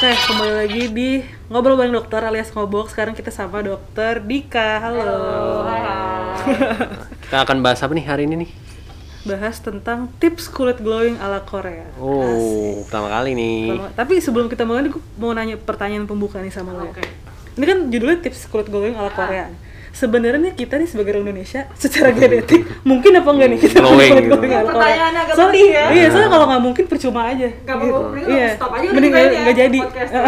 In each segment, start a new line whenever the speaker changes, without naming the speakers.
Oke, kembali lagi di Ngobrol Bareng Dokter alias Ngobok. Sekarang kita sama Dokter Dika. Halo.
Kita akan bahas apa nih hari ini nih?
Bahas tentang tips kulit glowing ala Korea.
Oh, pertama kali nih.
Sama- Tapi sebelum kita mulai, gue mau nanya pertanyaan pembuka nih sama lo. ya.
Oke.
Ini kan judulnya tips kulit glowing ala Korea. Sebenarnya kita nih sebagai orang Indonesia secara genetik mungkin apa enggak nih kita punya
Glowing
kulit
gitu.
Pertanyaannya agak
Soalnya-
ya.
Iya, soalnya kalau nggak mungkin percuma aja.
Gak mau mending
Iya.
stop aja udah
Mending nggak
ya
jadi.
podcast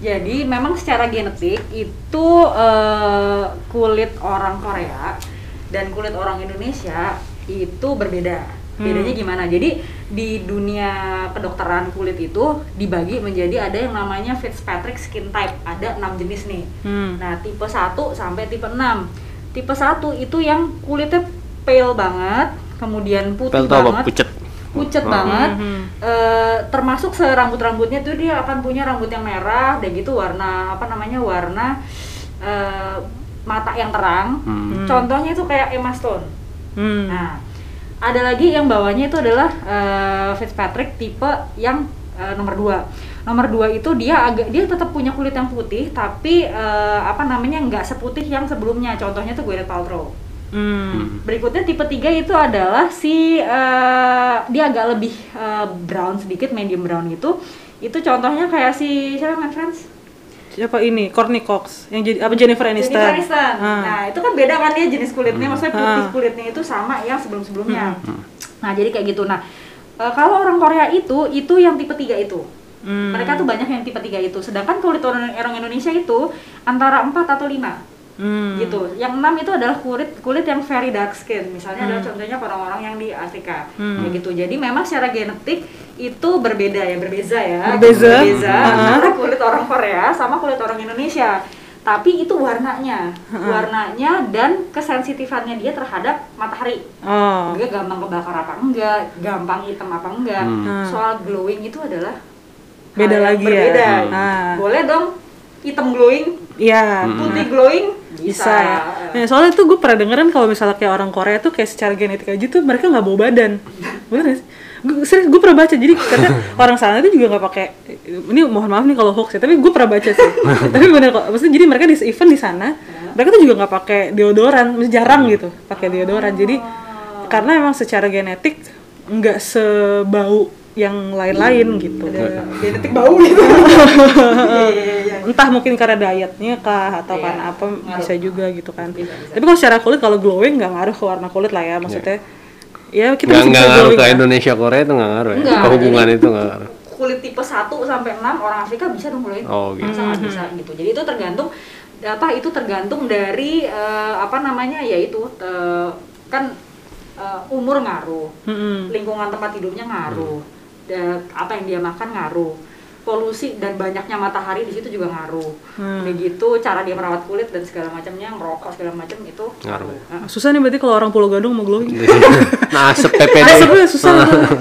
Jadi memang secara genetik itu eh, kulit orang Korea dan kulit orang Indonesia itu berbeda. Bedanya gimana? Jadi di dunia kedokteran kulit itu dibagi menjadi ada yang namanya Fitzpatrick skin type. Ada enam jenis nih.
Hmm.
Nah, tipe 1 sampai tipe 6. Tipe 1 itu yang kulitnya pale banget, kemudian putih
apa?
banget
Pucet.
pucet
Hmm.
banget
Mhm.
Eh, termasuk serambut-rambutnya tuh dia akan punya rambut yang merah dan gitu warna apa namanya warna eh, mata yang terang
Hmm.
contohnya itu kayak Emma Stone
Hmm.
nah ada lagi yang bawahnya itu adalah eh, Fitzpatrick tipe yang eh, nomor 2 nomor 2 itu dia agak dia tetap punya kulit yang putih tapi eh, apa namanya nggak seputih yang sebelumnya contohnya tuh Gwyneth Paltrow
Hmm.
Berikutnya tipe 3 itu adalah si eh, dia agak lebih eh, brown sedikit, medium brown gitu. Itu contohnya kayak si siapa main Friends?
Siapa ini? Courtney Cox yang jadi apa Jennifer Aniston?
Jennifer Aniston.
Ah.
Nah, itu kan beda kan dia jenis kulitnya, maksudnya putih
Ah.
kulitnya itu sama yang sebelum-sebelumnya. Nah, jadi kayak gitu. Nah, eh, kalau orang Korea itu itu yang tipe 3 itu.
Hmm.
Mereka tuh banyak yang tipe 3 itu. Sedangkan kulit orang, orang Indonesia itu antara 4 atau 5
Hmm.
gitu. Yang enam itu adalah kulit kulit yang very dark skin. Misalnya adalah contohnya orang-orang yang di Afrika,
Hmm.
kayak gitu. Jadi memang secara genetik itu berbeda ya, berbeza ya.
Berbeza.
Berbeza
Uh-huh.
antara kulit orang Korea sama kulit orang Indonesia. Tapi itu warnanya, warnanya dan kesensitifannya dia terhadap matahari.
Oh.
Dia gampang kebakar apa enggak, gampang hitam apa enggak.
Hmm.
Soal glowing itu adalah
Beda lagi ya.
berbeda.
Ah.
Boleh dong hitam glowing,
Iya.
putih glowing
bisa ya. Nah, soalnya tuh gue pernah dengerin kalau misalnya kayak orang Korea tuh kayak secara genetik aja tuh mereka nggak bawa badan. Bener sih? Gue serius gue pernah baca jadi kata orang sana itu juga nggak pakai ini mohon maaf nih kalau hoax ya tapi gue pernah baca sih tapi bener kok maksudnya jadi mereka di event di sana mereka tuh juga nggak pakai deodoran jarang gitu pakai deodoran jadi karena emang secara genetik nggak sebau yang lain-lain gitu
genetik bau gitu. Iya, iya, iya.
entah mungkin karena dietnya kah atau
Iya,
karena apa
ngaruh.
bisa juga gitu kan
Bisa, bisa.
tapi kalau secara kulit kalau glowing nggak ngaruh ke warna kulit lah ya maksudnya ya kita
Nggak nggak ngaruh
glowing
ke. Indonesia Korea itu nggak ngaruh ya.
Nggak,
Ke hubungan
jadi-
itu nggak ngaruh.
Kulit tipe 1 sampai 6 orang Afrika bisa dong glowing.
Oh, gitu.
Sangat bisa gitu. Jadi itu tergantung apa itu tergantung dari eh, apa namanya yaitu eh, kan eh, umur ngaruh,
Mm-mm.
lingkungan tempat hidupnya ngaruh, da- apa yang dia makan ngaruh, polusi dan banyaknya matahari di situ juga ngaruh.
Hmm.
Udah gitu cara dia merawat kulit dan segala macamnya, ngerokok segala macam itu
Ngaruh.
Nah,
susah nih berarti kalau orang Pulau Gadung mau glowing
Nah, asap PPD.
Asapnya susah tuh.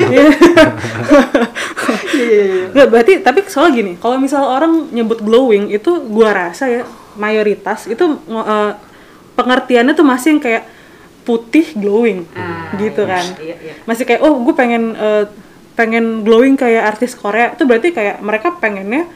Iya. Nggak, berarti tapi soal gini, kalau misal orang nyebut glowing itu gua rasa ya mayoritas itu eh, pengertiannya tuh masih yang kayak putih glowing
Ah,
gitu
iya,
kan.
iya, iya.
Masih kayak oh gue pengen eh, pengen glowing kayak artis Korea. Itu berarti kayak mereka pengennya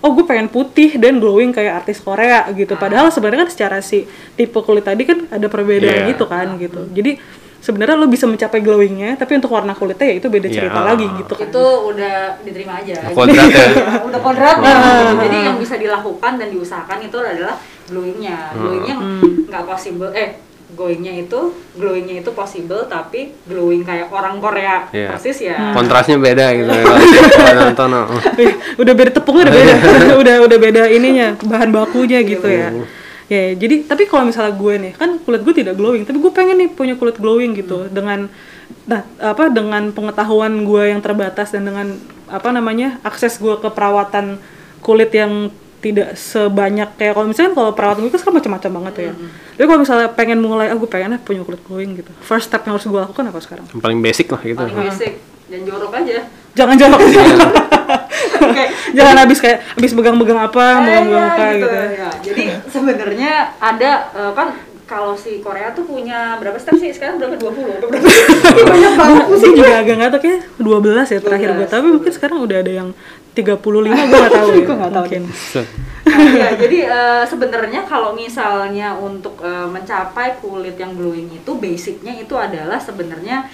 oh gue pengen putih dan glowing kayak artis Korea gitu. Padahal sebenarnya kan secara si tipe kulit tadi kan ada perbedaan
Iya.
gitu kan gitu. Jadi sebenarnya lo bisa mencapai glowingnya, tapi untuk warna kulitnya ya itu beda cerita
Iya.
lagi gitu kan.
itu udah diterima aja.
Kodrat ya.
udah kodrat
Ah.
jadi yang bisa dilakukan dan diusahakan itu adalah glowingnya glowingnya
Hmm.
nggak possible eh glowingnya itu glowingnya itu possible tapi glowing kayak orang Korea
Iya.
persis ya
Hmm.
Kontrasnya beda gitu. ya. Nonton oh.
Udah beda tepungnya udah beda udah udah beda ininya bahan bakunya gitu ya ya jadi tapi kalau misalnya gue nih kan kulit gue tidak glowing tapi gue pengen nih punya kulit glowing gitu dengan nah apa dengan pengetahuan gue yang terbatas dan dengan apa namanya akses gue ke perawatan kulit yang tidak sebanyak kayak kalau misalnya kalau perawatan gue kan sekarang macam-macam banget ya. Tapi kalau misalnya pengen mulai ah gue pengen punya kulit glowing gitu. First step yang harus gue lakukan apa sekarang?
Yang paling basic lah gitu.
paling basic. Dan jorok aja.
Jangan jorok.
Oke.
jangan habis kayak habis pegang-pegang apa
Eh,
megang-megang
iya,
apa
gitu,
gitu,
ya. Jadi sebenarnya ada eh, kan kalau si Korea tuh punya berapa step sih? Sekarang berapa? 20 apa berapa? Banyak banget pusing
juga agak nggak tahu kayak 12 ya terakhir gue
12,
tapi mungkin sekarang udah ada yang 35 gue nggak tahu ya
Gua nggak tahu
mungkin
Nah, iya, jadi eh, sebenarnya kalau misalnya untuk eh, mencapai kulit yang glowing itu basicnya itu adalah sebenarnya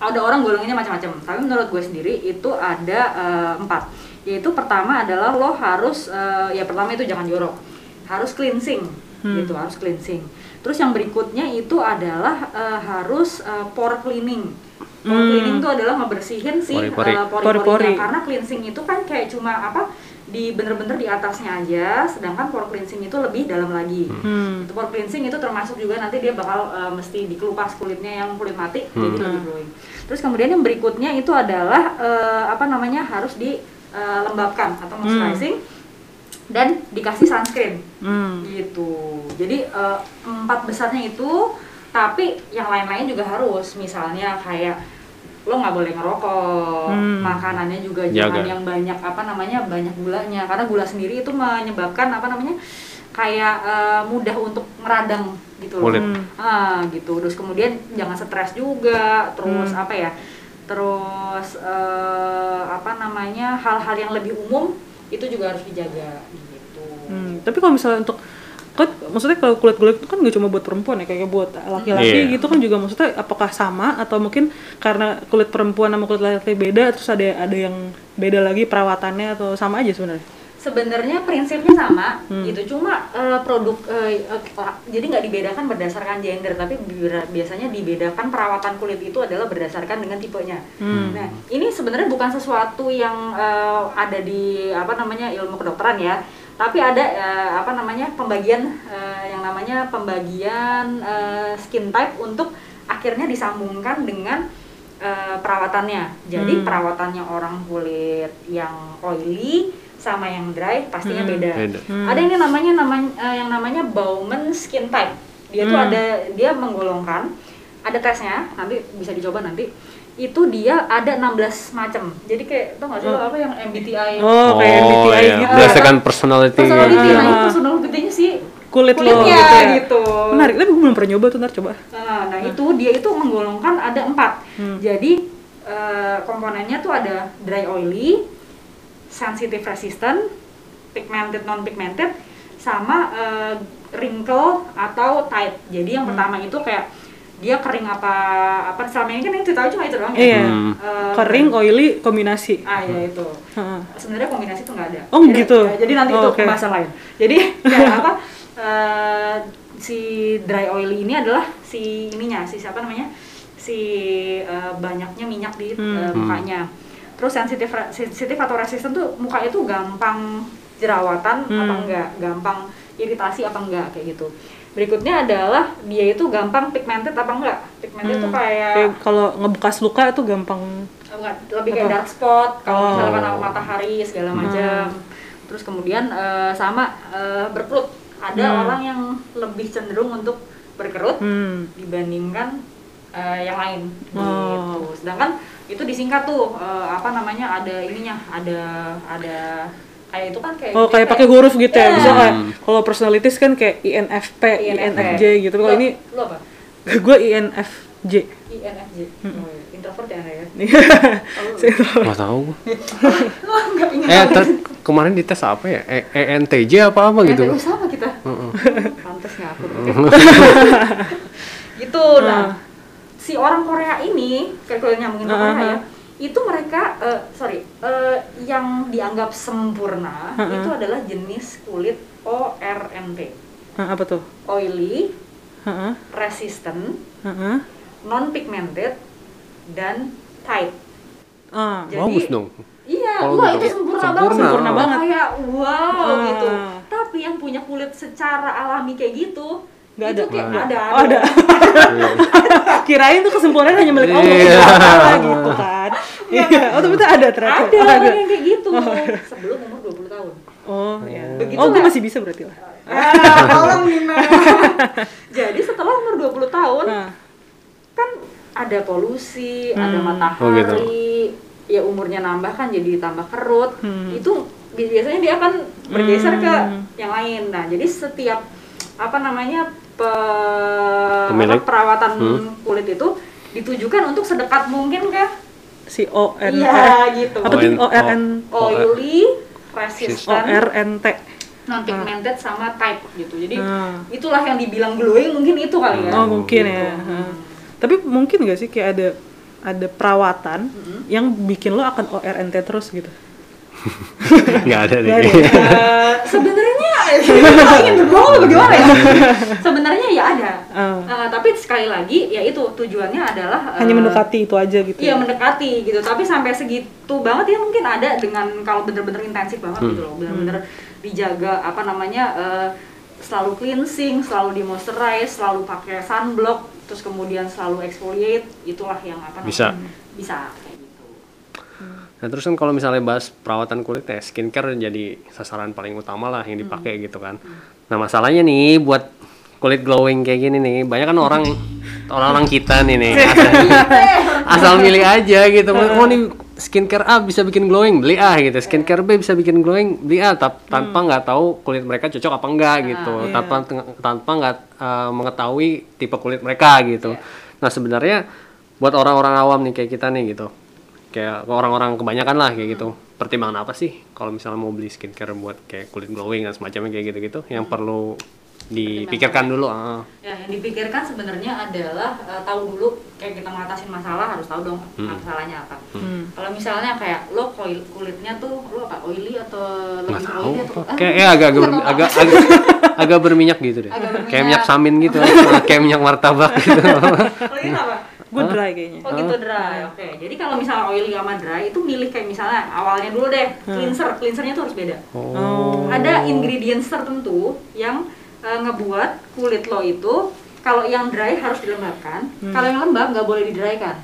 ada orang golongannya macam-macam. Tapi menurut gue sendiri itu ada eh, empat. Yaitu pertama adalah lo harus eh, ya pertama itu jangan jorok, harus cleansing gitu, harus cleansing. Terus yang berikutnya itu adalah eh, harus eh, pore cleaning. Pore cleaning itu adalah ngebersihin si
Pori-pori.
pori-porinya. Karena cleansing itu kan kayak cuma apa di bener-bener di atasnya aja sedangkan pore cleansing itu lebih dalam lagi.
Hmm.
itu pore cleansing itu termasuk juga nanti dia bakal uh, mesti dikelupas kulitnya yang kulit mati jadi lebih glowing. Terus kemudian yang berikutnya itu adalah uh, apa namanya harus dilembabkan atau moisturizing dan dikasih sunscreen.
Hmm.
gitu. Jadi uh, empat besarnya itu tapi yang lain-lain juga harus misalnya kayak lo nggak boleh ngerokok
Hmm.
makanannya juga
Jaga.
jangan yang banyak apa namanya banyak gulanya karena gula sendiri itu menyebabkan apa namanya kayak uh, mudah untuk meradang gitu loh.
Hmm.
ah gitu terus kemudian jangan stres juga terus
Hmm.
apa ya terus eh, apa namanya hal-hal yang lebih umum itu juga harus dijaga gitu
Hmm, tapi kalau misalnya untuk kan maksudnya kalau kulit kulit itu kan nggak cuma buat perempuan ya kayak buat laki-laki
Iya.
gitu kan juga maksudnya apakah sama atau mungkin karena kulit perempuan sama kulit laki-laki beda terus ada ada yang beda lagi perawatannya atau sama aja sebenarnya
Sebenarnya prinsipnya sama,
Hmm.
gitu. Cuma eh, produk ah, jadi nggak dibedakan berdasarkan gender, tapi bi- biasanya dibedakan perawatan kulit itu adalah berdasarkan dengan tipenya.
Hmm.
Nah, ini sebenarnya bukan sesuatu yang eh, ada di apa namanya ilmu kedokteran ya, tapi ada eh, apa namanya pembagian eh, yang namanya pembagian eh, skin type untuk akhirnya disambungkan dengan eh, perawatannya. Jadi
Hmm.
perawatannya orang kulit yang oily sama yang dry pastinya
Hmm.
beda.
Beda.
Hmm.
Ada ini namanya namanya eh, yang namanya Bowman skin type. Dia tuh
Hmm.
ada dia menggolongkan ada tesnya, nanti bisa dicoba nanti. Itu dia ada 16 macam. Jadi kayak tau gak sih lo apa yang MBTI?
oh kayak MBTI
iya.
gitu
Berdasarkan personality.
Personality,
Ah.
nah itu personality-nya sih
kulit lo
kulitnya
gitu ya
gitu.
menarik tapi gue belum pernah nyoba tuh ntar coba
Nah, nah itu dia itu menggolongkan ada empat.
Hmm.
Jadi eh, komponennya tuh ada dry oily, sensitive resistant, pigmented non pigmented, sama eh, wrinkle atau tight. Jadi yang pertama itu kayak dia kering apa apa selama ini kan yang kita tahu cuma itu doang ya.
iya
Hmm.
Eh,
kering oily kombinasi
Ah ya itu.
Heeh.
Sebenarnya kombinasi itu nggak ada.
Oh,
Jadi-
gitu?
ya, Jadi nanti
Oh,
itu
oke.
pembahasan lain. Jadi kayak apa? eh, si dry oily ini adalah si ininya, si siapa namanya? Si eh, banyaknya minyak di
Hmm.
eh, mukanya. Terus sensitif sensitif atau resisten tuh muka itu gampang jerawatan apa
Hmm.
enggak, gampang iritasi apa enggak kayak gitu. Berikutnya adalah dia itu gampang pigmented apa enggak? Pigmented tuh
Hmm.
kayak
Kayak kalau ngebekas luka itu gampang
Enggak, lebih kayak
Apa?
dark spot kalau
Oh.
misalkan kena matahari segala macam.
Hmm.
Terus kemudian eh, sama eh, berkerut. Ada
Hmm.
orang yang lebih cenderung untuk berkerut
hmm.
dibandingkan eh, yang lain
Oh.
gitu. Sedangkan itu disingkat tuh eh, apa namanya ada ininya, ada ada kayak itu kan kayak
Oh kayak pakai huruf gitu ya.
Iya.
Bisa kayak kalau personalities kan kayak INFP,
INFJ.
INFJ gitu. Kalau ini
lo apa?
gue INFJ.
INFJ.
Hmm.
Oh, iya. introvert ya ya?
Saya tahu.
Nggak tahu. Eh, ter- kemarin dites apa ya? E ENTJ apa apa gitu?
Eh, sama kita.
Heeh.
Pantes nggak aku. gitu. Nah, si orang Korea ini, kayak kalau nyambungin ke Korea ya, itu mereka, eh, sorry, eh, yang dianggap sempurna
Heeh.
itu adalah jenis kulit ORNT,
Hah, apa tuh?
oily,
Heeh.
resistant,
Heeh.
non pigmented, dan tight.
Ah.
Jadi-
Bagus dong.
Iya,
Kalau
wah itu sempurna,
Sempurna.
banget,
Sempurna banget.
Kayak wow
Ah.
gitu. Tapi yang punya kulit secara alami kayak gitu,
Nggak
itu
ada.
kayak
Nggak
ada.
Oh, ada. Kirain tuh kesempurnaan hanya milik Allah
Iya.
Gitu kan. Iya. Oh, tapi itu ada ternyata.
Ada
Oh,
orang yang kayak gitu sebelum umur 20 tahun.
Oh, iya.
Begitu
Oh, gue masih bisa berarti lah.
Ah, tolong Nina. Jadi setelah umur 20 tahun
Nah,
kan ada polusi, ada
Hmm.
matahari,
Oh, gitu.
ya umurnya nambah kan jadi tambah kerut.
Hmm.
Itu bi- biasanya dia akan bergeser ke
Hmm.
yang lain. Nah, jadi setiap apa namanya pe-
Pemilik.
apa, perawatan
Hmm.
kulit itu ditujukan untuk sedekat mungkin ke
si O N
Iya, gitu.
apa tuh O
O-
R N
oily,
O
resistant,
R N T
non pigmented sama type gitu. Jadi
Hmm.
itulah yang dibilang glowing mungkin itu kali ya.
oh mungkin ya
Gitu.
Heeh. tapi mungkin gak sih kayak ada ada perawatan yang bikin lo akan O R N T terus gitu
nggak ada deh
ada.
Eh, sebenarnya ingin berbohong atau bagaimana ya? Sebenarnya ya ada.
Ah.
Eh, tapi sekali lagi ya itu tujuannya adalah eh,
hanya mendekati itu aja gitu
Iya
ya?
mendekati gitu, tapi sampai segitu banget ya mungkin ada dengan kalau bener-bener intensif banget gitu loh, bener-bener dijaga apa namanya eh, selalu cleansing, selalu di moisturize, selalu pakai sunblock, terus kemudian selalu exfoliate, itulah yang apa namanya
Bisa.
bisa.
Nah terus kan kalau misalnya bahas perawatan kulit ya skincare jadi sasaran paling utama lah yang dipakai
Hmm.
gitu kan. Nah masalahnya nih buat kulit glowing kayak gini nih banyak kan orang orang-orang kita nih nih asal, asal milih aja gitu. Oh nih skincare A bisa bikin glowing beli A gitu. Skincare B bisa bikin glowing beli A tap- tanpa nggak tahu kulit mereka cocok apa enggak gitu.
Iya.
Tanpa tanpa nggak uh, mengetahui tipe kulit mereka gitu. Nah sebenarnya buat orang-orang awam nih kayak kita nih gitu kayak orang-orang kebanyakan lah kayak gitu pertimbangan apa sih kalau misalnya mau beli skincare buat kayak kulit glowing dan semacamnya kayak gitu-gitu yang perlu dipikirkan dulu ah.
Ya, yang dipikirkan sebenarnya adalah eh, tahu dulu kayak kita ngatasin masalah harus tahu dong masalahnya apa.
Hmm.
Kalau misalnya kayak lo kulitnya tuh lo apa oily atau lebih
nggak tahu
oily atau Ah,
kayak eh, agak agak,
tahu
agak, agak agak berminyak gitu deh
Agak berminyak.
kayak minyak samin gitu kayak minyak martabak gitu
Kalau ini apa?
Gue dry kayaknya
Oh gitu dry, oke. Jadi kalau misalnya oily sama dry itu milih kayak misalnya awalnya dulu deh cleanser, cleansernya tuh harus beda.
oh
Ada ingredients tertentu yang eh, ngebuat kulit lo itu kalau yang dry harus dilembabkan, kalau yang lembab nggak boleh didrykan.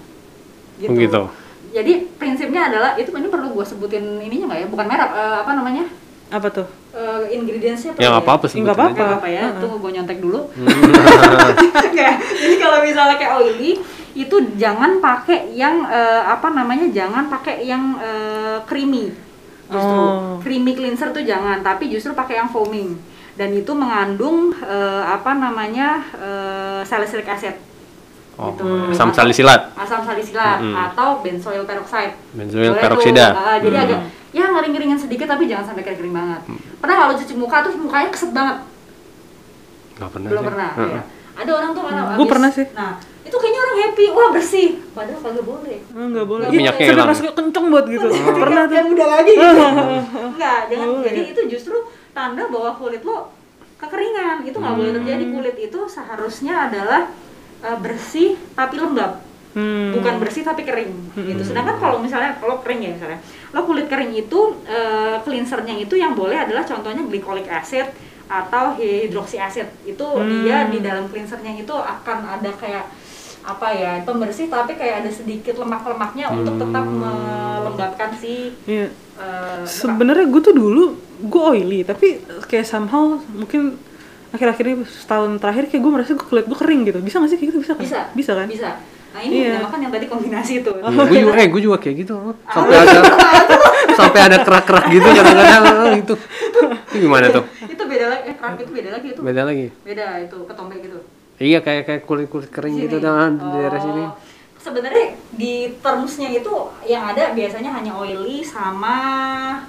Gitu.
Oh, gitu.
Jadi prinsipnya adalah itu ini perlu gue sebutin ininya nggak ya? Bukan merek, eh, apa namanya?
apa tuh
Eh, ingredientsnya
ya nggak apa-apa sih
Nggak apa-apa.
Apa ya,
Heeh.
tunggu gue nyontek dulu. Nggak. Jadi kalau misalnya kayak oily itu jangan pakai yang eh, apa namanya jangan pakai yang eh, creamy justru
Oh.
creamy cleanser tuh jangan tapi justru pakai yang foaming dan itu mengandung eh, apa namanya eh, salicylic acid
oh
gitu.
asam
Atau-
salisilat
asam salisilat
Mm-mm.
atau benzoyl peroxide
Benzoyl
Boleh
peroksida.
tuh. Ah, jadi
Hmm.
agak ya ngering-ngeringen sedikit tapi jangan sampai kering-kering banget pernah kalau cuci muka tuh mukanya keset banget
nggak pernah
belum
sih.
pernah
Heeh.
ya. ada orang tuh karena
Gua
habis-
pernah sih.
nah itu kayaknya orang happy. Wah bersih. Padahal kagak boleh.
Oh, nggak boleh.
Nggak
Minyaknya hilang.
rasanya kenceng banget gitu. Pernah tuh.
yang udah lagi gitu. Enggak jangan.
Oh,
jadi
iya.
itu justru tanda bahwa kulit lo kekeringan. Itu nggak boleh terjadi. Kulit itu seharusnya adalah eh, bersih tapi lembab.
Hmm.
bukan bersih tapi kering. Gitu. Sedangkan kalau misalnya kalau kering ya misalnya. Lo kulit kering itu eh, cleansernya itu yang boleh adalah contohnya glycolic acid atau hidroksi acid itu dia di dalam cleansernya itu akan ada kayak apa ya pembersih tapi kayak ada sedikit lemak-lemaknya untuk tetap melembabkan si
Iya.
eh, muka.
sebenarnya gue tuh dulu gue oily tapi kayak somehow mungkin akhir-akhir ini setahun terakhir kayak gue merasa gue kulit gue kering gitu. Bisa gak sih kayak gitu? Bisa kan?
Bisa.
Bisa kan?
Bisa. Nah ini
Iya.
dinamakan yang tadi kombinasi itu.
Iya, gue juga, eh gue juga kayak gitu. Sampai ada sampai ada kerak-kerak gitu kadang-kadang eh, itu. Itu gimana tuh?
Itu beda lagi eh kerak itu beda lagi itu.
Beda lagi.
Beda itu ketombe gitu
iya kayak kayak kulit kulit kering gitu
Sini.
dan di daerah
Oh,
sini
Sebenarnya di termsnya itu yang ada biasanya hanya oily sama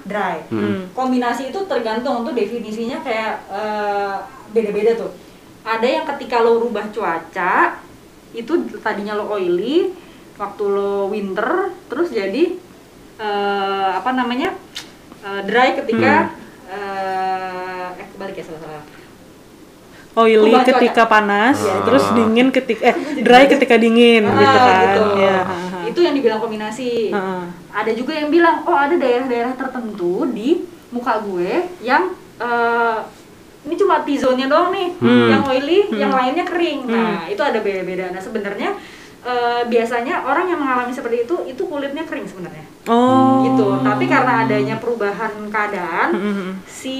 dry.
Hmm.
Kombinasi itu tergantung untuk definisinya kayak eh, beda-beda tuh. Ada yang ketika lo rubah cuaca itu tadinya lo oily, waktu lo winter terus jadi eh, apa namanya eh, dry ketika eh, eh kebalik ya salah-salah.
Oily
Perubahan
ketika
cuaca.
panas
Iya.
terus dingin ketika eh dry ketika dingin
Ah,
gitu kan
gitu.
ya
Itu yang dibilang kombinasi. ada juga yang bilang oh ada daerah-daerah tertentu di muka gue yang eh, ini cuma T-zone-nya doang nih
Hmm.
yang oily yang lainnya kering nah itu ada beda-beda nah sebenarnya eh, biasanya orang yang mengalami seperti itu itu kulitnya kering sebenarnya
oh
gitu tapi karena adanya perubahan keadaan
Mm-mm.
si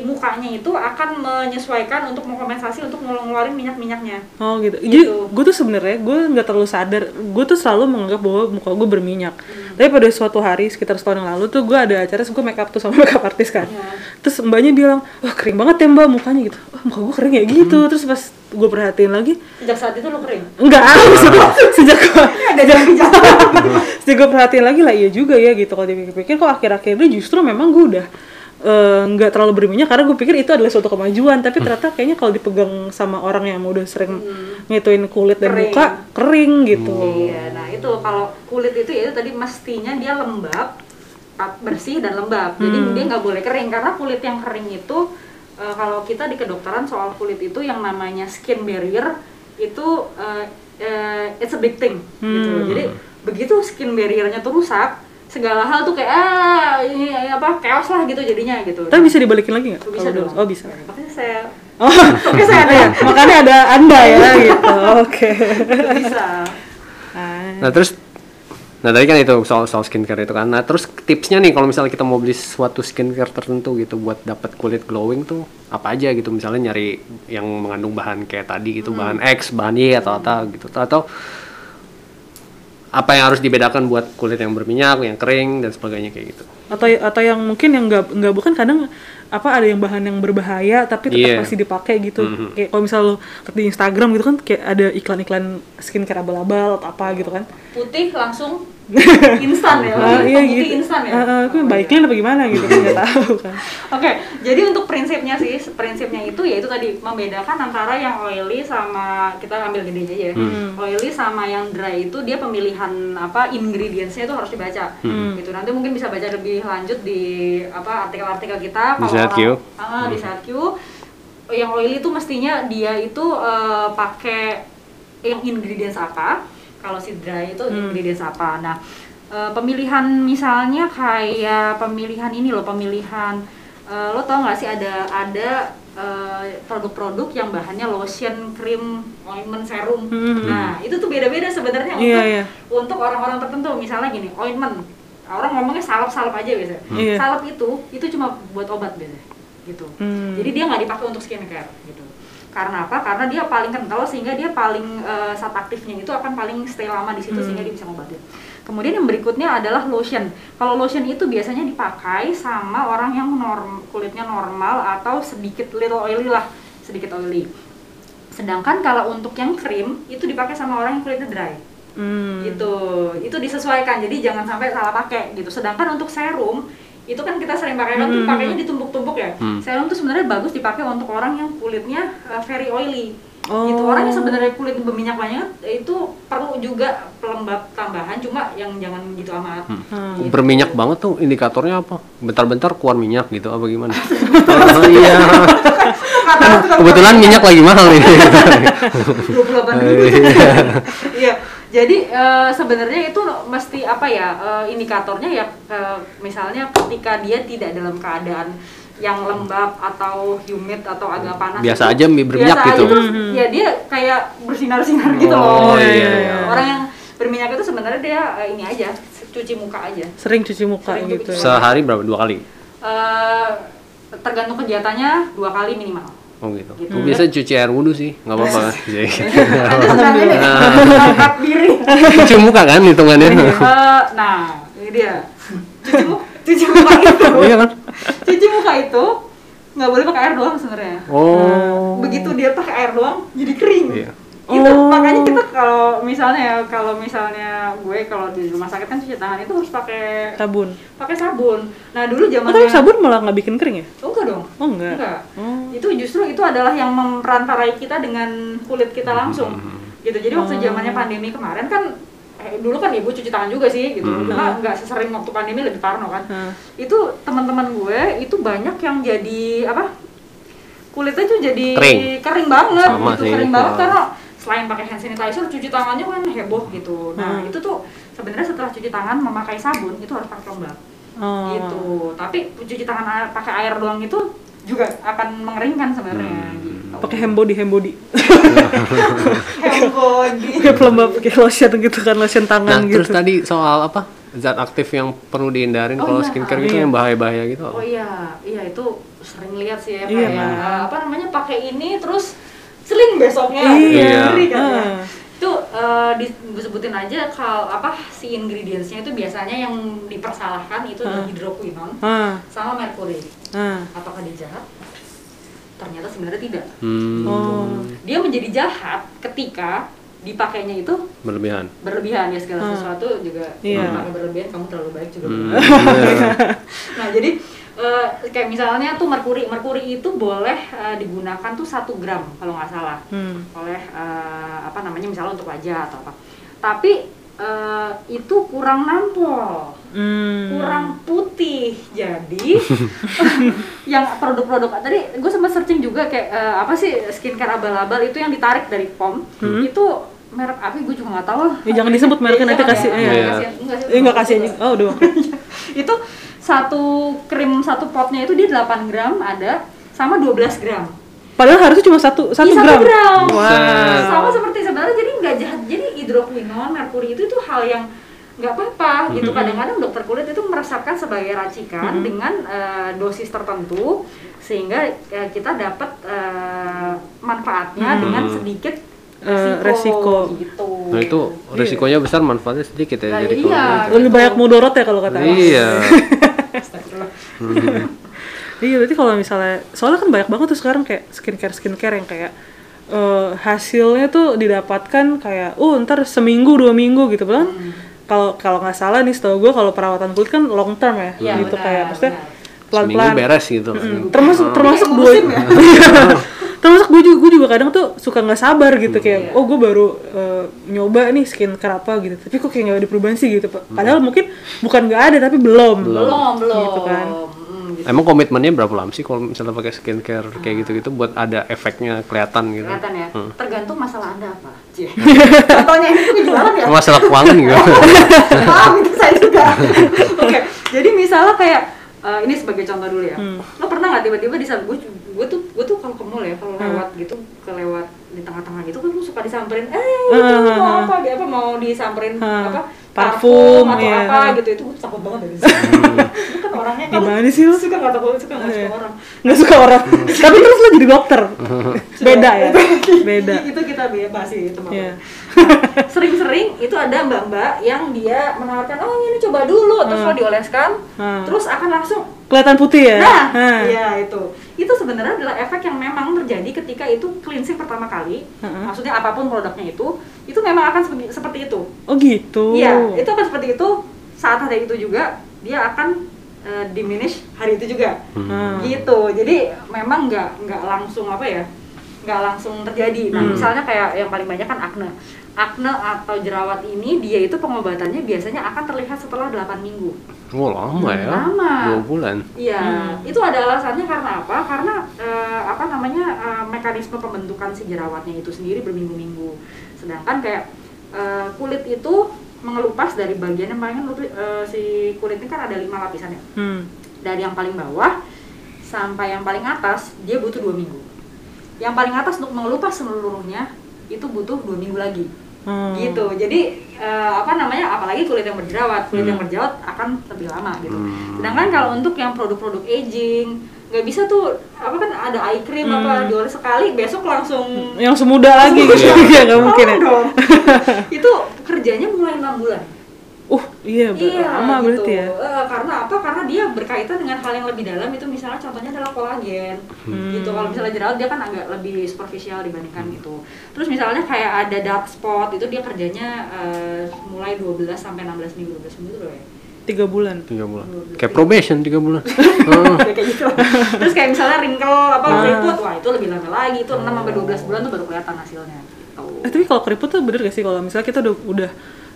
mukanya itu akan menyesuaikan untuk mengkompensasi untuk ngeluarin minyak-minyaknya
Oh gitu. Jadi
Gitu.
gue tuh sebenarnya gue nggak terlalu sadar. Gue tuh selalu menganggap bahwa muka gue berminyak.
Hmm.
Tapi pada suatu hari sekitar setahun yang lalu tuh gue ada acara, gue make up tuh sama makeup artis kan.
Iya.
terus mbaknya bilang wah kering banget ya mbak mukanya gitu wah muka gue kering ya gitu
Hmm.
terus pas gue perhatiin lagi
Sejak saat itu lo kering.
enggak maksudnya sejak gue
gejala.
sejak gue perhatiin lagi lah iya juga ya gitu kalau dipikir-pikir kok akhir-akhir ini justru memang gue udah eh, nggak terlalu berminyak karena gue pikir itu adalah suatu kemajuan tapi ternyata kayaknya kalau dipegang sama orang yang udah sering ngituin kulit dan
Kering.
muka kering gitu
Iya, nah itu kalau kulit itu ya itu tadi mestinya dia lembab, bersih dan lembab. Jadi
Hmm.
dia nggak boleh kering karena kulit yang kering itu eh, kalau kita di kedokteran soal kulit itu yang namanya skin barrier itu eh, eh, it's a big thing gitu.
Hmm.
Jadi begitu skin barriernya tuh rusak, segala hal tuh kayak ah ini apa chaos lah gitu jadinya gitu.
tapi bisa dibalikin lagi nggak
bisa dong.
oh bisa
Makanya saya
oh
makanya saya ada
ya, makanya ada anda ya gitu oke
bisa.
Ah.
Nah terus, nah tadi kan itu soal soal skincare itu kan. Nah terus tipsnya nih kalau misalnya kita mau beli suatu skincare tertentu gitu buat dapat kulit glowing tuh apa aja gitu misalnya nyari yang mengandung bahan kayak tadi gitu bahan X, bahan Y atau apa gitu atau apa yang harus dibedakan buat kulit yang berminyak, yang kering dan sebagainya kayak gitu.
atau atau yang mungkin yang nggak nggak bukan kadang apa ada yang bahan yang berbahaya tapi tetap
Iya.
masih dipakai gitu
Mhm.
kayak kalau misal lo di Instagram gitu kan kayak ada iklan-iklan skincare abal-abal atau apa gitu kan
putih langsung instan ya, putih
iya gitu
instan ya.
Ah, ah, itu baiklin apa gimana gitu kan nggak tahu kan
Oke, jadi untuk prinsipnya sih, prinsipnya itu yaitu tadi membedakan antara yang oily sama kita ambil gedenya aja ya. Oily sama yang dry itu dia pemilihan apa ingredientsnya itu harus dibaca. Gitu. Nanti mungkin bisa baca lebih lanjut di apa artikel-artikel kita.
Di
orang-
Q.
Ah, di Sehat Q. Yang oily itu mestinya dia itu eh, pakai yang ingredients apa. Kalau si dry itu ingredients apa. Nah, eh, pemilihan misalnya kayak pemilihan ini loh, pemilihan eh, lo tau nggak sih ada ada eh, produk-produk yang bahannya lotion, krim, ointment, serum. Nah, itu tuh beda-beda sebenarnya
Iya,
untuk
iya.
untuk orang-orang tertentu. Misalnya gini, ointment. Orang ngomongnya salep-salep aja biasanya.
Iya.
Salep itu itu cuma buat obat biasanya gitu.
Hmm.
Jadi dia nggak dipakai untuk skincare gitu. Karena apa? Karena dia paling kental sehingga dia paling eh, saat aktifnya itu akan paling stay lama di situ sehingga dia bisa ngobatin. Kemudian yang berikutnya adalah lotion. Kalau lotion itu biasanya dipakai sama orang yang norm, kulitnya normal atau sedikit little oily lah, sedikit oily. Sedangkan kalau untuk yang krim itu dipakai sama orang yang kulitnya dry
Hmm.
gitu itu disesuaikan jadi jangan sampai salah pakai gitu sedangkan untuk serum itu kan kita sering pakai kan tuh pakainya ditumpuk-tumpuk ya serum tuh sebenarnya bagus dipakai untuk orang yang kulitnya uh, very oily gitu
Oh.
orang yang sebenarnya kulit berminyak banyak itu perlu juga pelembab tambahan cuma yang jangan gitu amat
Hmm.
Berminyak banget tuh indikatornya apa? Bentar-bentar keluar minyak gitu apa gimana? oh, iya. Kebetulan minyak lagi mahal nih.
28 ribu iya jadi eh, sebenarnya itu mesti apa ya eh, indikatornya ya eh, misalnya ketika dia tidak dalam keadaan yang lembab atau humid atau agak panas
Biasa
itu-
aja mi- berminyak
biasa
gitu.
aja terus ya dia kayak bersinar-sinar gitu
Oh,
loh
iya, iya.
orang yang berminyak itu sebenarnya dia eh, ini aja cuci muka aja
sering cuci muka
Sering
gitu
cuci
ya.
Sehari berapa? Dua kali?
Eh, tergantung kegiatannya dua kali minimal
Oh gitu.
Gitu.
Gua biasa cuci air wudhu sih, nggak apa-apa kan? Jadi,
sedang ini angkat diri
cuci muka kan hitungannya.
Eh, nah, ini dia. Cuci muka, cuci muka itu.
Iya kan?
Cuci muka itu nggak boleh pakai air doang sebenarnya.
Oh.
Begitu dia pakai air doang, jadi kering.
Iya.
Gitu.
Oh.
Makanya kita kalau misalnya ya, kalau misalnya gue kalau di rumah sakit kan cuci tangan itu harus pakai
sabun
pakai sabun. Nah, dulu
oh,
zamannya
tapi sabun malah nggak bikin kering ya
Oh, enggak dong.
oh enggak
Enggak.
Oh.
Itu justru itu adalah yang memperantarai kita dengan kulit kita langsung. Gitu. Jadi waktu
Oh.
zamannya pandemi kemarin kan eh, dulu kan ibu cuci tangan juga sih gitu.
Hmm.
Cuma nggak sesering waktu pandemi lebih parno kan.
Nah.
Itu teman-teman gue itu banyak yang jadi apa? Kulitnya tuh jadi
Kering.
banget
Sama
gitu.
sih.
Kering banget karena selain pakai hand sanitizer cuci tangannya kan heboh gitu. Nah,
Hmm.
itu tuh sebenarnya setelah cuci tangan memakai sabun itu harus pakai pelembab
Oh.
gitu tapi cuci tangan air, pakai air doang itu juga akan mengeringkan sebenarnya
Hmm.
gitu
pakai hand body hand body
hand body
pakai pelembab pakai lotion gitu kan lotion
Nah,
tangan gitu
terus tadi soal apa? Zat aktif yang perlu dihindarin
Oh,
kalau
iya.
skincare gitu
Iya.
yang bahaya-bahaya gitu.
oh iya iya itu sering lihat sih ya
Iya,
kayak uh, apa namanya pakai ini terus seling besoknya
Iya.
Ngeri kan ya.
Ah.
Itu eh, disebutin aja kalau apa si ingredientsnya itu biasanya yang dipersalahkan itu
Ah.
hidroquinone
Ah,
sama merkuri.
ah.
Apakah dia jahat? Ternyata sebenarnya tidak.
Hmm,
Oh.
Dia menjadi jahat ketika dipakainya itu
berlebihan.
berlebihan ya segala
Ah.
sesuatu juga
Iya.
kalau pakai berlebihan kamu terlalu baik juga
Hmm, iya.
nah jadi eh, kayak misalnya tuh merkuri merkuri itu boleh eh, digunakan tuh satu gram kalau nggak salah
Hmm.
oleh eh, apa namanya misalnya untuk wajah atau apa tapi eh, itu kurang nampol
Hmm.
kurang putih jadi yang produk-produk tadi gue sempat searching juga kayak eh, apa sih skincare abal-abal itu yang ditarik dari pom itu merek apa gue juga nggak tahu
Ya, jangan disebut mereknya, nanti
jangan
kasih-
ya.
iya.
Nggak kasih- sih,
kasih aja. Oh, udah.
itu satu krim satu potnya itu dia 8 gram ada sama 12 gram
Padahal harusnya cuma satu satu
Iya,
gram.
gram.
Wah.
sama seperti sebenarnya jadi nggak jahat jadi hidroquinone merkuri itu itu hal yang nggak apa-apa gitu kadang-kadang dokter kulit itu meresapkan sebagai racikan dengan eh, dosis tertentu sehingga eh, kita dapat eh, manfaatnya dengan sedikit resiko,
resiko.
gitu
Nah itu resikonya besar, manfaatnya sedikit ya.
Nah,
jadi
iya.
kalau-
Lebih banyak mudorot ya kalau kata.
Iya.
Astagfirullah.
Iya, berarti kalau misalnya soalnya kan banyak banget tuh sekarang kayak skincare skincare yang kayak eh, hasilnya tuh didapatkan kayak oh ntar seminggu dua minggu gitu kan kalau kalau nggak salah nih setahu gue kalau perawatan kulit kan long term ya
Iya,
gitu
benar,
kayak maksudnya
benar.
pelan
Seminggu
pelan
beres gitu.
termasuk termasuk
Kayak
gue
musim ya?
termasuk gue juga gue juga kadang tuh suka nggak sabar gitu
Hmm.
kayak
Iya.
oh gue baru eh, nyoba nih skincare apa gitu tapi kok kayak nggak ada perubahan sih gitu
Hmm.
padahal mungkin bukan nggak ada tapi belum
belum belum
Gitu kan.
Mm, gitu.
Emang komitmennya berapa lama sih kalau misalnya pakai skincare kayak gitu-gitu buat ada efeknya kelihatan gitu?
kelihatan ya
Hmm.
tergantung masalah anda apa contohnya ini tuh jualan ya
Masalah keuangan gitu.
paham itu saya juga oke jadi misalnya kayak eh, ini sebagai contoh dulu ya
Hmm.
lo pernah nggak tiba-tiba di gue gue tuh gue tuh kalau ke mall ya kalau
Hmm.
lewat gitu kelewat di tengah-tengah gitu kan lu suka disamperin eh
Hmm,
itu
hmm,
mau apa? dia apa mau disamperin apa
Parfum,
atau
iya,
apa gitu itu gue takut banget dari situ. Lu kan orangnya kan
Gimana sih lu?
suka nggak takut suka nggak suka
Iya.
orang.
Nggak suka orang. Tapi terus lo jadi dokter. Beda ya? Beda.
Itu kita bahas sih teman
Iya.
sering-sering itu ada mbak-mbak yang dia menawarkan oh ini coba dulu terus
Hmm.
lo dioleskan
Hmm.
terus akan langsung
kelihatan putih ya
nah
Hah.
iya itu itu sebenarnya adalah efek yang memang terjadi ketika itu cleansing pertama kali
Hmm.
maksudnya apa pun produknya itu itu memang akan seperti, seperti itu
oh gitu
iya itu akan seperti itu saat ada itu juga dia akan eh, diminish hari itu juga
Hmm.
gitu jadi memang nggak nggak langsung apa ya nggak langsung terjadi nah
Hmm.
misalnya kayak yang paling banyak kan akne akne atau jerawat ini dia itu pengobatannya biasanya akan terlihat setelah 8 minggu
Oh lama ya.
Lama.
Dua bulan.
Iya,
Hmm.
itu ada alasannya karena apa? Karena eh, apa namanya eh, mekanisme pembentukan si jerawatnya itu sendiri berminggu-minggu. Sedangkan kayak eh, kulit itu mengelupas dari bagian yang paling eh, si kulit ini kan ada lima lapisan ya.
hmm.
Dari yang paling bawah sampai yang paling atas dia butuh dua minggu. Yang paling atas untuk mengelupas seluruhnya itu butuh dua minggu lagi
Hmm.
gitu jadi eh, apa namanya apalagi kulit yang berjerawat kulit yang
Hmm.
berjerawat akan lebih lama gitu
Hmm.
sedangkan kalau untuk yang produk-produk aging nggak bisa tuh apa kan ada eye cream
Hmm.
apa dioles sekali besok langsung
yang semudah lagi gitu ya nggak mungkin ya
dong. itu kerjanya mulai enam bulan
uh iya, ber- lama
gitu.
berarti ya.
Eh, karena apa? Karena dia berkaitan dengan hal yang lebih dalam. Itu misalnya contohnya adalah kolagen.
Hmm.
gitu. Kalau misalnya jerawat dia kan agak lebih superficial dibandingkan gitu. Terus misalnya kayak ada dark spot itu dia kerjanya eh, mulai 12 sampai 16 minggu. 12 minggu itu berapa ya?
Tiga bulan.
Tiga bulan. Kayak probation tiga bulan. Oh.
Kayak gitu. Terus kayak misalnya wrinkle apa
Ah.
keriput wah itu lebih lama lagi. Itu 6 sampai 12 bulan tuh baru kelihatan hasilnya gitu.
eh tapi kalau keriput tuh bener gak sih? Kalau misalnya kita udah udah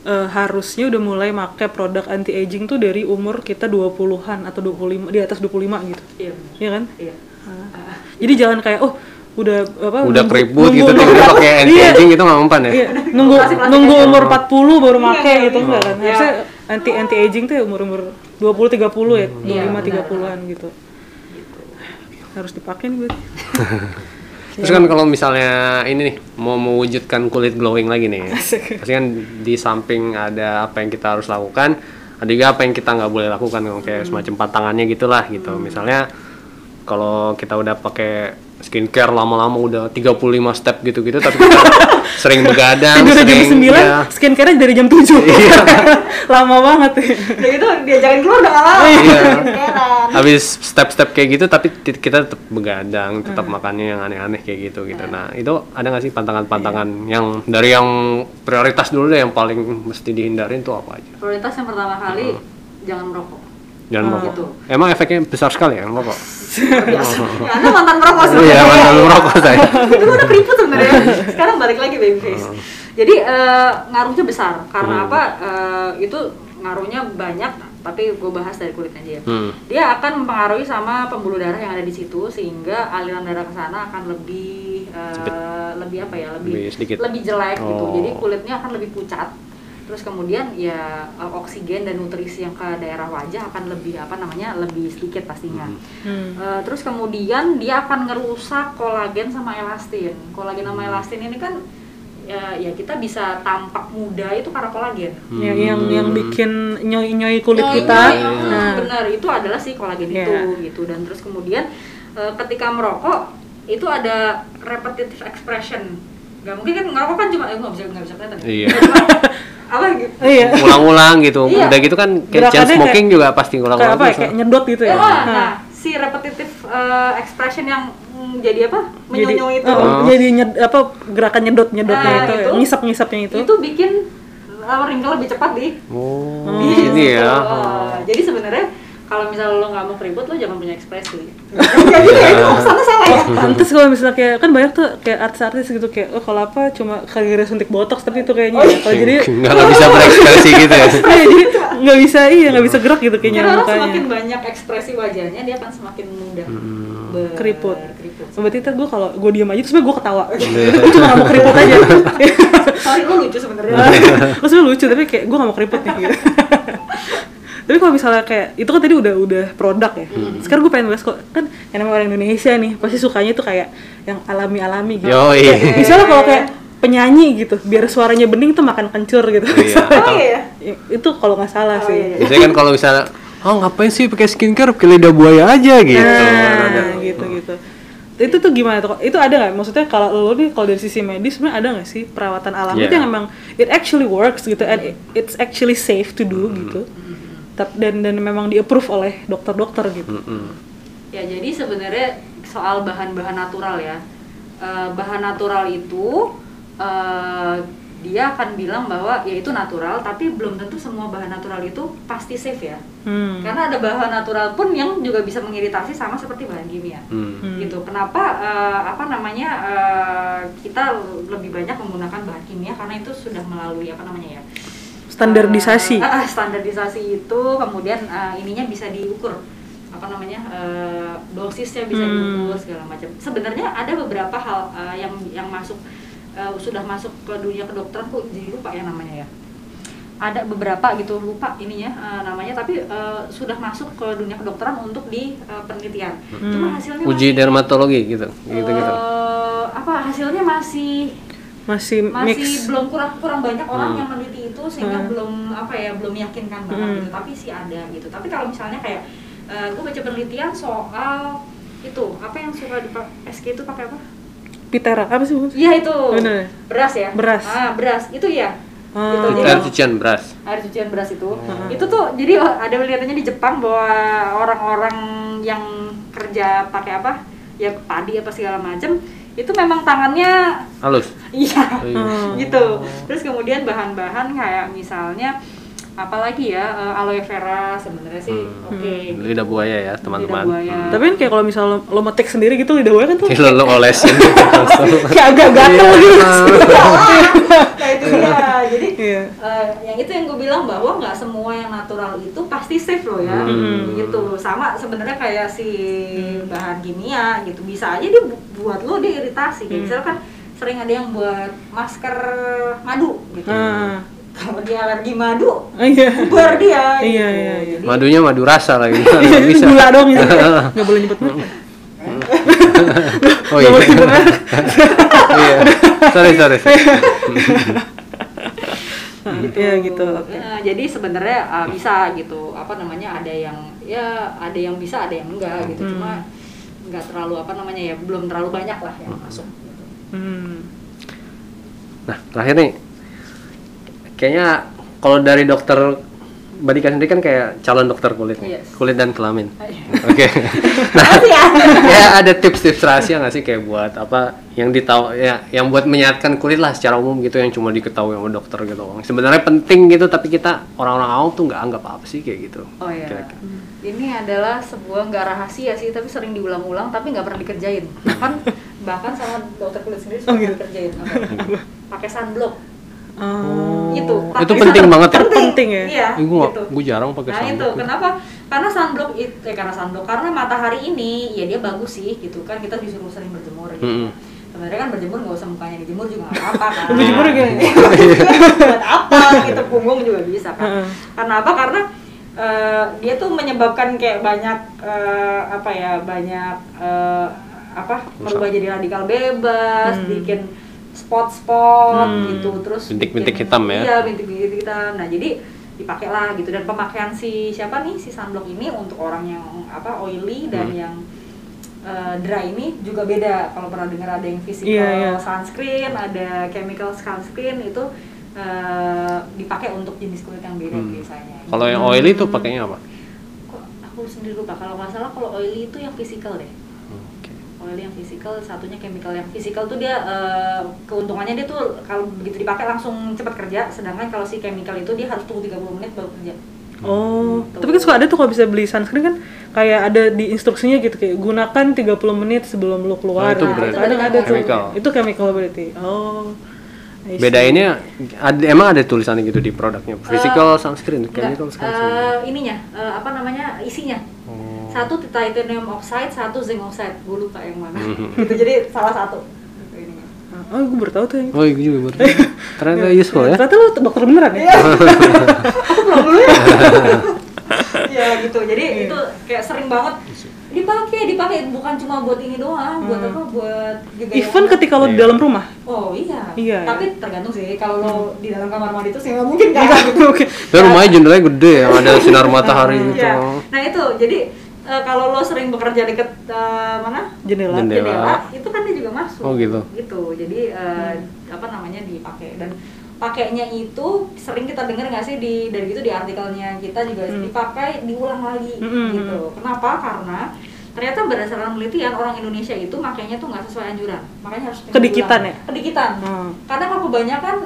eh, harusnya udah mulai pakai produk anti aging tuh dari umur kita 20-an atau 25 di atas 25 gitu
iya
iya kan
iya
Ah. jadi jangan kayak oh udah apa
Udah
nunggu-
keriput
nunggu
gitu tiba-tiba
berapa-
pakai anti
Iya.
aging gitu nggak mempan ya?
Iya, nunggu nunggu umur 40 baru
Iya,
make
iya,
gitu
iya.
enggak kan?
Iya.
Harusnya anti anti aging tuh umur umur 20 30 ya, 25
Iya,
30-an gitu. Harus dipakai nih berarti.
Terus kan kalau misalnya ini nih mau mewujudkan kulit glowing lagi nih,
Asik.
pasti kan di samping ada apa yang kita harus lakukan, ada juga apa yang kita nggak boleh lakukan, kayak semacam pantangannya gitulah gitu. Misalnya kalau kita udah pakai skincare lama-lama udah 35 step gitu-gitu tapi kita sering begadang
Tidur jam
sering
9,
ya,
skincare dari jam 7 Lama banget ya
Udah gitu diajakin keluar udah mau.
Iya.
Heran.
habis step-step kayak gitu tapi kita tetap begadang
Hmm.
tetap makannya yang aneh-aneh kayak gitu gitu nah itu ada nggak sih pantangan-pantangan yang dari yang prioritas dulu deh yang paling mesti dihindarin tuh apa aja
Prioritas yang pertama kali jangan merokok.
Jangan
Oh.
merokok
Gitu.
emang efeknya besar sekali ya merokok.
Ya, Anda mantan merokok
oh iya mantan merokok saya
itu udah keriput sebenarnya sekarang balik lagi baby face jadi eh, ngaruhnya besar karena
Hmm.
apa Eh, itu ngaruhnya banyak tapi gue bahas dari kulitnya aja ya
Hmm.
dia akan mempengaruhi sama pembuluh darah yang ada di situ sehingga aliran darah ke sana akan lebih
Cepet.
lebih apa ya lebih
Lebih sedikit.
lebih jelek gitu
Oh.
jadi kulitnya akan lebih pucat terus kemudian ya oksigen dan nutrisi yang ke daerah wajah akan lebih apa namanya lebih sedikit pastinya
Hmm.
Eh, terus kemudian dia akan ngerusak kolagen sama elastin. Kolagen sama elastin ini kan ya, ya kita bisa tampak muda itu karena kolagen.
Ya, yang yang bikin nyoi-nyoi kulit
Nyoi,
kita
nyoi, oh,
Nah,
benar itu adalah si kolagen
Iya.
itu gitu dan terus kemudian eh, ketika merokok itu ada repetitive expression. Gak mungkin kan ngerokok kan cuma eh nggak bisa nggak bisa kelihatan. ya.
Iya.
Apa gitu?
oh iya
ulang-ulang gitu
Iya.
udah gitu kan kayak chain smoking juga pasti
kayak
ulang-ulang
apa ya, kayak nyedot gitu ya
Ya,
Nah,
nah, si repetitive eh, expression yang mm, jadi apa?
jadi
Menyonyo itu.
oh,
Oh.
jadi nyed, apa gerakan nyedot nyedotnya
Nah,
itu, ya,
itu.
ngisap ngisapnya itu,
itu bikin uh, wrinkle lebih cepat di
oh
Oh.
di sini ya
Uh, jadi sebenarnya kalau misalnya lo nggak mau keribut lo jangan punya ekspresi jadi ya itu sana salah ya
Pantes kalau misalnya kayak kan banyak tuh kayak artis-artis gitu kayak oh kalau apa cuma kagak suntik botox tapi itu kayaknya
Oh,
ya. kalau jadi
nggak bisa berekspresi gitu ya
Iya, jadi nggak bisa iya nggak bisa gerak gitu kayaknya
karena
mukanya.
semakin banyak ekspresi wajahnya dia akan semakin mudah ber-
Keriput.
keriput.
Berarti ntar gue kalau gue diam aja terus gue ketawa. gue cuma gak mau keriput aja.
sorry lo lucu sebenarnya
gue lucu tapi kayak gue gak mau keriput nih gitu. tapi kalau misalnya kayak itu kan tadi udah udah produk ya. Sekarang gue pengen bahas kok kan yang namanya orang Indonesia nih pasti sukanya tuh kayak yang alami-alami gitu.
Yoi.
Kayak Misalnya kalau kayak penyanyi gitu, biar suaranya bening tuh makan kencur gitu.
Iya.
oh iya
Ya, itu kalau nggak salah
Oh,
sih.
iya, iya.
biasanya kan kalau misalnya oh ngapain sih pakai skincare pakai lidah buaya aja gitu
Nah,
Ada.
gitu gitu. Itu tuh gimana tuh? Itu ada nggak? Maksudnya kalau lo nih kalau dari sisi medis sebenarnya ada nggak sih perawatan alami
Yeah.
itu yang emang it actually works gitu and it- it's actually safe to do gitu. Dan dan memang di approve oleh dokter-dokter gitu.
Mm-mm.
Ya jadi sebenarnya soal bahan-bahan natural ya, Eh, bahan natural itu eh, dia akan bilang bahwa ya itu natural, tapi belum tentu semua bahan natural itu pasti safe ya.
Hmm.
Karena ada bahan natural pun yang juga bisa mengiritasi sama seperti bahan kimia.
Hmm.
Hmm.
Gitu. Kenapa eh, apa namanya eh, kita lebih banyak menggunakan bahan kimia karena itu sudah melalui apa namanya ya?
Standarisasi.
Eh, ah, standarisasi itu kemudian eh, ininya bisa diukur apa namanya eh, dosisnya bisa
Hmm.
diukur segala macam. Sebenarnya ada beberapa hal eh, yang yang masuk eh, sudah masuk ke dunia kedokteran kok jadi lupa ya namanya ya. Ada beberapa gitu lupa ininya eh, namanya tapi eh, sudah masuk ke dunia kedokteran untuk di eh, penelitian. Cuma hasilnya
uji
masih,
dermatologi gitu gitu gitu
eh, apa hasilnya masih
Masih,
masih
mix.
belum kurang kurang banyak orang
Hmm.
yang meneliti itu sehingga
Hmm.
belum apa ya belum meyakinkan banget
Hmm.
gitu tapi sih ada gitu tapi kalau misalnya kayak gue baca penelitian soal itu apa yang suka di SK itu pakai apa?
Pitera apa sih?
Iya itu
Bener.
beras ya
Beras.
ah beras itu ya
Ah.
Gitu,
air cucian beras
air cucian beras itu
Hmm.
itu tuh jadi ada penelitiannya di Jepang bahwa orang-orang yang kerja pakai apa ya padi apa segala macam itu memang tangannya
halus?
Iya
Hmm.
gitu. Terus kemudian bahan-bahan kayak misalnya apalagi ya eh, aloe vera sebenarnya sih
Hmm.
oke
lidah buaya ya teman-teman
buaya.
Tapi kan kayak kalau misalnya lo, lo metik sendiri gitu lidah gue kan tuh
Lo lo olesin
kayak agak gatel gitu.
nah itu dia jadi
Iya.
eh, yang itu yang gue bilang bahwa nggak semua yang natural itu pasti safe loh ya
Hmm.
gitu sama sebenarnya kayak si bahan kimia gitu bisa aja dia bu- buat lo dia iritasi kayak misalkan sering ada yang buat masker madu gitu
Ah.
Kalau dia alergi madu
Oh, iya.
bubar dia gitu.
Iya, iya, iya.
Jadi,
madunya madu rasa lagi nggak bisa
Gula dong gitu. Nggak boleh nyebut merek.
oh
Nggak boleh nyebut
iya
merek.
iya sorry sorry
Iya gitu. Oke.
eh, jadi sebenarnya eh, bisa gitu apa namanya ada yang ya ada yang bisa ada yang enggak gitu
Hmm.
cuma nggak terlalu apa namanya ya belum terlalu banyak lah yang masuk
Hmm.
Nah, terakhir nih, kayaknya kalau dari dokter Badika sendiri kan kayak calon dokter kulit
Yes.
kulit dan kelamin.
Ah, iya.
Oke. nah,
Makasih ya
ada tips-tips rahasia nggak sih kayak buat apa yang ditahu ya yang buat menyehatkan kulit lah secara umum gitu yang cuma diketahui sama dokter gitu. Sebenarnya penting gitu tapi kita orang-orang awam tuh nggak anggap apa sih kayak gitu.
Oh iya.
Kira-kira.
Ini adalah sebuah nggak rahasia sih, tapi sering diulang-ulang, tapi nggak pernah dikerjain. Bahkan bahkan sama dokter kulit sendiri
Oh,
suka
gitu.
dikerjain. Apa? Pakai sunblock.
Oh.
Itu.
Itu
pakai
penting
sunblock.
banget ya?
Penting ya?
Iya.
Ih, gua,
gitu.
gua jarang pakai
Nah itu
sunblock.
kenapa? Karena sunblock itu, eh karena sunblock karena matahari ini ya dia bagus sih gitu kan kita disuruh sering berjemur gitu.
Mm-mm.
Sebenarnya kan berjemur nggak usah mukanya dijemur juga nggak apa-apa kan.
Berjemur gini.
Buat apa gitu punggung juga bisa kan. Karena apa? Karena eh, dia tuh menyebabkan kayak banyak eh, apa ya banyak eh, apa merubah jadi radikal bebas,
Hmm.
bikin spot-spot
Hmm.
gitu terus
Bintik-bintik hitam ya?
Iya, bintik-bintik hitam. Nah, jadi dipakai lah gitu dan pemakaian si siapa nih si sunblock ini untuk orang yang apa oily dan
Hmm.
yang eh, dry ini juga beda. Kalau pernah dengar ada yang physical
Iya, iya.
sunscreen, ada chemical sunscreen itu eh, dipakai untuk jenis kulit yang beda
Hmm.
biasanya.
Kalau yang oily tuh pakainya apa?
Aku sendiri lupa kalau nggak salah kalau oily itu yang physical deh. Oil yang physical satunya chemical yang physical tuh dia eh, keuntungannya dia tuh kalau begitu dipakai langsung cepat kerja sedangkan kalau si chemical itu dia harus tunggu 30 menit baru kerja
Oh,
Gitu.
tapi kan suka ada tuh kalau bisa beli sunscreen kan kayak ada di instruksinya gitu kayak gunakan 30 menit sebelum lu keluar.
Oh, itu
Nah,
berarti
kadang ada tuh.
chemical.
Itu chemical berarti. Oh.
Bedainnya ada emang ada tulisannya gitu di produknya. Physical sunscreen,
Enggak,
chemical sunscreen.
eh, ininya eh, apa namanya isinya
Oh.
satu titanium oxide satu zinc oxide gue lupa yang mana
Mhm.
gitu jadi salah satu gitu ininya.
Oh, gue baru tahu tuh yang itu.
Oh, itu juga baru. Ternyata useful ya.
Ternyata lu dokter beneran ya?
aku pulang dulu ya ya gitu jadi itu kayak sering banget dipakai dipakai bukan cuma buat ini doang buat apa buat juga yang-
Even ketika lu di
Iya.
dalam rumah.
oh iya
Iya.
tapi tergantung sih kalau lo di dalam kamar mandi itu sih nggak mungkin kan
Oke.
Tapi rumahnya jendelanya gede ya, ada sinar matahari gitu.
Iya. nah itu jadi eh, kalau lo sering bekerja deket eh, mana
Jendela.
Jendela.
jendela itu kan dia juga masuk
Oh, gitu.
gitu jadi eh, apa namanya dipakai dan pakainya itu sering kita dengar nggak sih di dari gitu di artikelnya kita juga
Hmm.
dipakai diulang lagi
Mm-mm.
gitu kenapa karena ternyata berdasarkan penelitian orang Indonesia itu makainya tuh nggak sesuai anjuran makanya harus.
Kedikitan ya?
kedikitan
Hmm.
karena kalau kebanyakan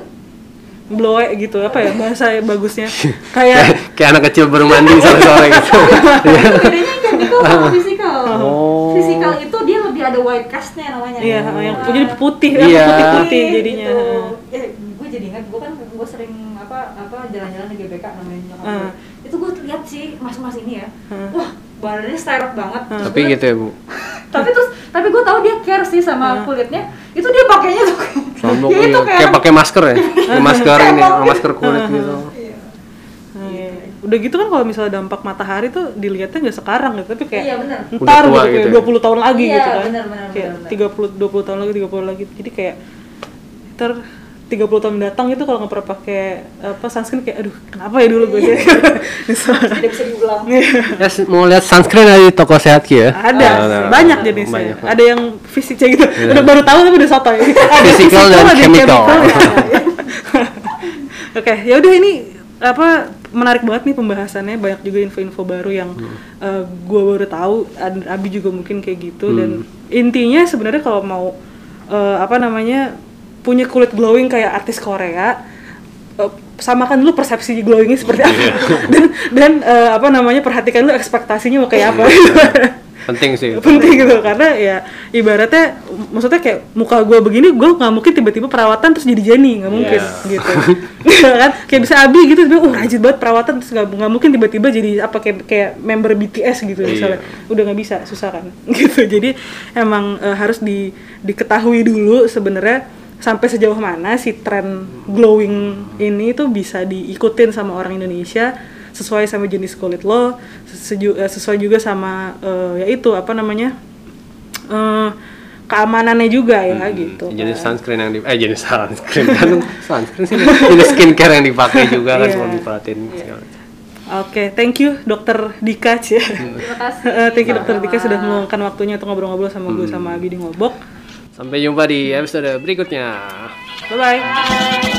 Blowe gitu apa ya bahasa bagusnya.
Kayak,
Kayak
anak kecil baru mandi sore-sore gitu.
itu bedanya chemical sama physical
Oh.
physical itu dia lebih ada white castnya namanya
Iya, yang
Ah.
jadi putih,
Iya.
yang putih-putih jadinya.
gitu. Gue jadi ingat gue kan gue sering apa apa jalan-jalan di GBK namanya.
Ah.
Itu gue lihat sih mas-mas ini ya.
Ah.
Wah, badannya sterok banget. Terus
Tapi gitu ya, Bu.
Tapi terus tapi gue tahu dia care sih sama kulitnya. Itu dia pakainya tuh.
Sombong
ya itu
iya. kayak pakai masker ya. Kayak masker ini, masker kulit gitu.
Iya.
Udah gitu kan kalau misalnya dampak matahari tuh dilihatnya nggak sekarang gitu, tapi kayak
Iya, benar.
ntar
Udah tua
gitu,
gitu
kayak
ya.
20 tahun lagi
Iya,
gitu kan.
benar, benar,
kayak
benar,
30 20 tahun lagi, 30 lagi. Jadi kayak ntar 30 tahun mendatang itu kalau nggak pernah pakai apa sunscreen kayak aduh kenapa ya dulu gue
Iya.
Nyesel.
Tidak bisa diulang.
Ya, s- mau lihat sunscreen ada di toko sehat Ki ya?
ada
Ada,
banyak jenisnya
Banyak. Iya.
ada yang fisiknya gitu udah baru tahu tapi udah sotoy ada
Physical dan chemical.
ya. oke ya udah ini apa menarik banget nih pembahasannya banyak juga info-info baru yang
Hmm.
gue baru tahu dan Abi juga mungkin kayak gitu dan
Hmm.
intinya sebenarnya kalau mau eh, apa namanya punya kulit glowing kayak artis Korea eh, samakan dulu persepsi glowingnya seperti apa
Iya.
dan dan eh, apa namanya perhatikan dulu ekspektasinya mau kayak apa
Penting sih.
penting gitu karena ya ibaratnya maksudnya kayak muka gue begini gue nggak mungkin tiba-tiba perawatan terus jadi Jenny nggak mungkin
Iya.
gitu Iya kan kayak bisa Abi gitu tiba oh rajin banget perawatan terus nggak mungkin tiba-tiba jadi apa kayak kayak member BTS gitu
Iya.
misalnya udah nggak bisa susah kan gitu jadi emang eh, harus di diketahui dulu sebenarnya sampai sejauh mana si tren glowing ini tuh bisa diikutin sama orang Indonesia sesuai sama jenis kulit lo seju- eh, sesuai juga sama eh, ya itu apa namanya eh, keamanannya juga ya gitu
Jenis
kan.
sunscreen yang di eh jenis sunscreen kan sunscreen sih jenis skincare yang dipakai juga kan
Iya.
selalu diperhatiin segala.
Oke, thank you Dokter Dika ya.
Terima kasih.
thank you Dokter Dika sudah meluangkan waktunya untuk ngobrol-ngobrol sama gue sama Abi di Ngobok.
Sampai jumpa di episode berikutnya.
Bye bye.
Bye.